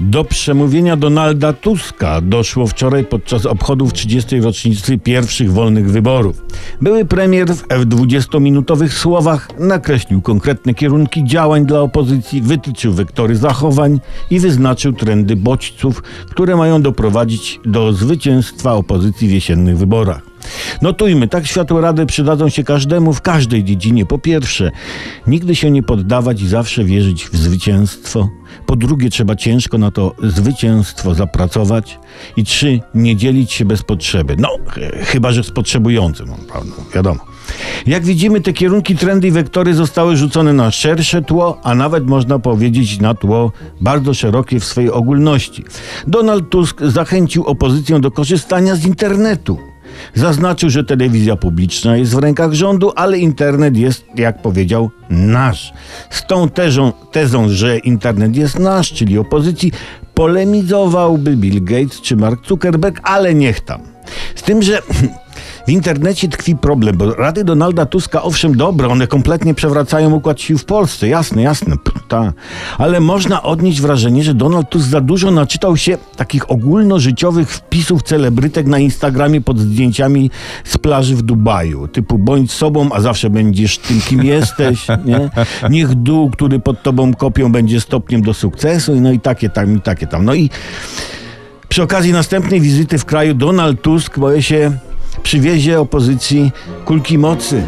Do przemówienia Donalda Tuska doszło wczoraj podczas obchodów 30. rocznicy pierwszych wolnych wyborów. Były premier w 20-minutowych słowach nakreślił konkretne kierunki działań dla opozycji, wytyczył wektory zachowań i wyznaczył trendy bodźców, które mają doprowadzić do zwycięstwa opozycji w jesiennych wyborach. Notujmy, tak światło rady przydadzą się każdemu w każdej dziedzinie. Po pierwsze, nigdy się nie poddawać i zawsze wierzyć w zwycięstwo. Po drugie, trzeba ciężko na to zwycięstwo zapracować. I trzy, nie dzielić się bez potrzeby. No, ch- chyba, że z potrzebującym, prawda, wiadomo. Jak widzimy, te kierunki, trendy i wektory zostały rzucone na szersze tło, a nawet można powiedzieć na tło bardzo szerokie w swojej ogólności. Donald Tusk zachęcił opozycję do korzystania z internetu. Zaznaczył, że telewizja publiczna jest w rękach rządu, ale internet jest, jak powiedział, nasz. Z tą tezą, tezą, że internet jest nasz, czyli opozycji, polemizowałby Bill Gates czy Mark Zuckerberg, ale niech tam. Z tym, że w internecie tkwi problem, bo rady Donalda Tuska, owszem, dobre, one kompletnie przewracają układ sił w Polsce, jasne, jasne, ta. ale można odnieść wrażenie, że Donald Tusk za dużo naczytał się takich ogólnożyciowych wpisów celebrytek na Instagramie pod zdjęciami z plaży w Dubaju, typu bądź sobą, a zawsze będziesz tym, kim jesteś, nie? Niech dół, który pod tobą kopią, będzie stopniem do sukcesu, no i takie tam, i takie tam. No i przy okazji następnej wizyty w kraju Donald Tusk, boję się, przywiezie opozycji kulki mocy.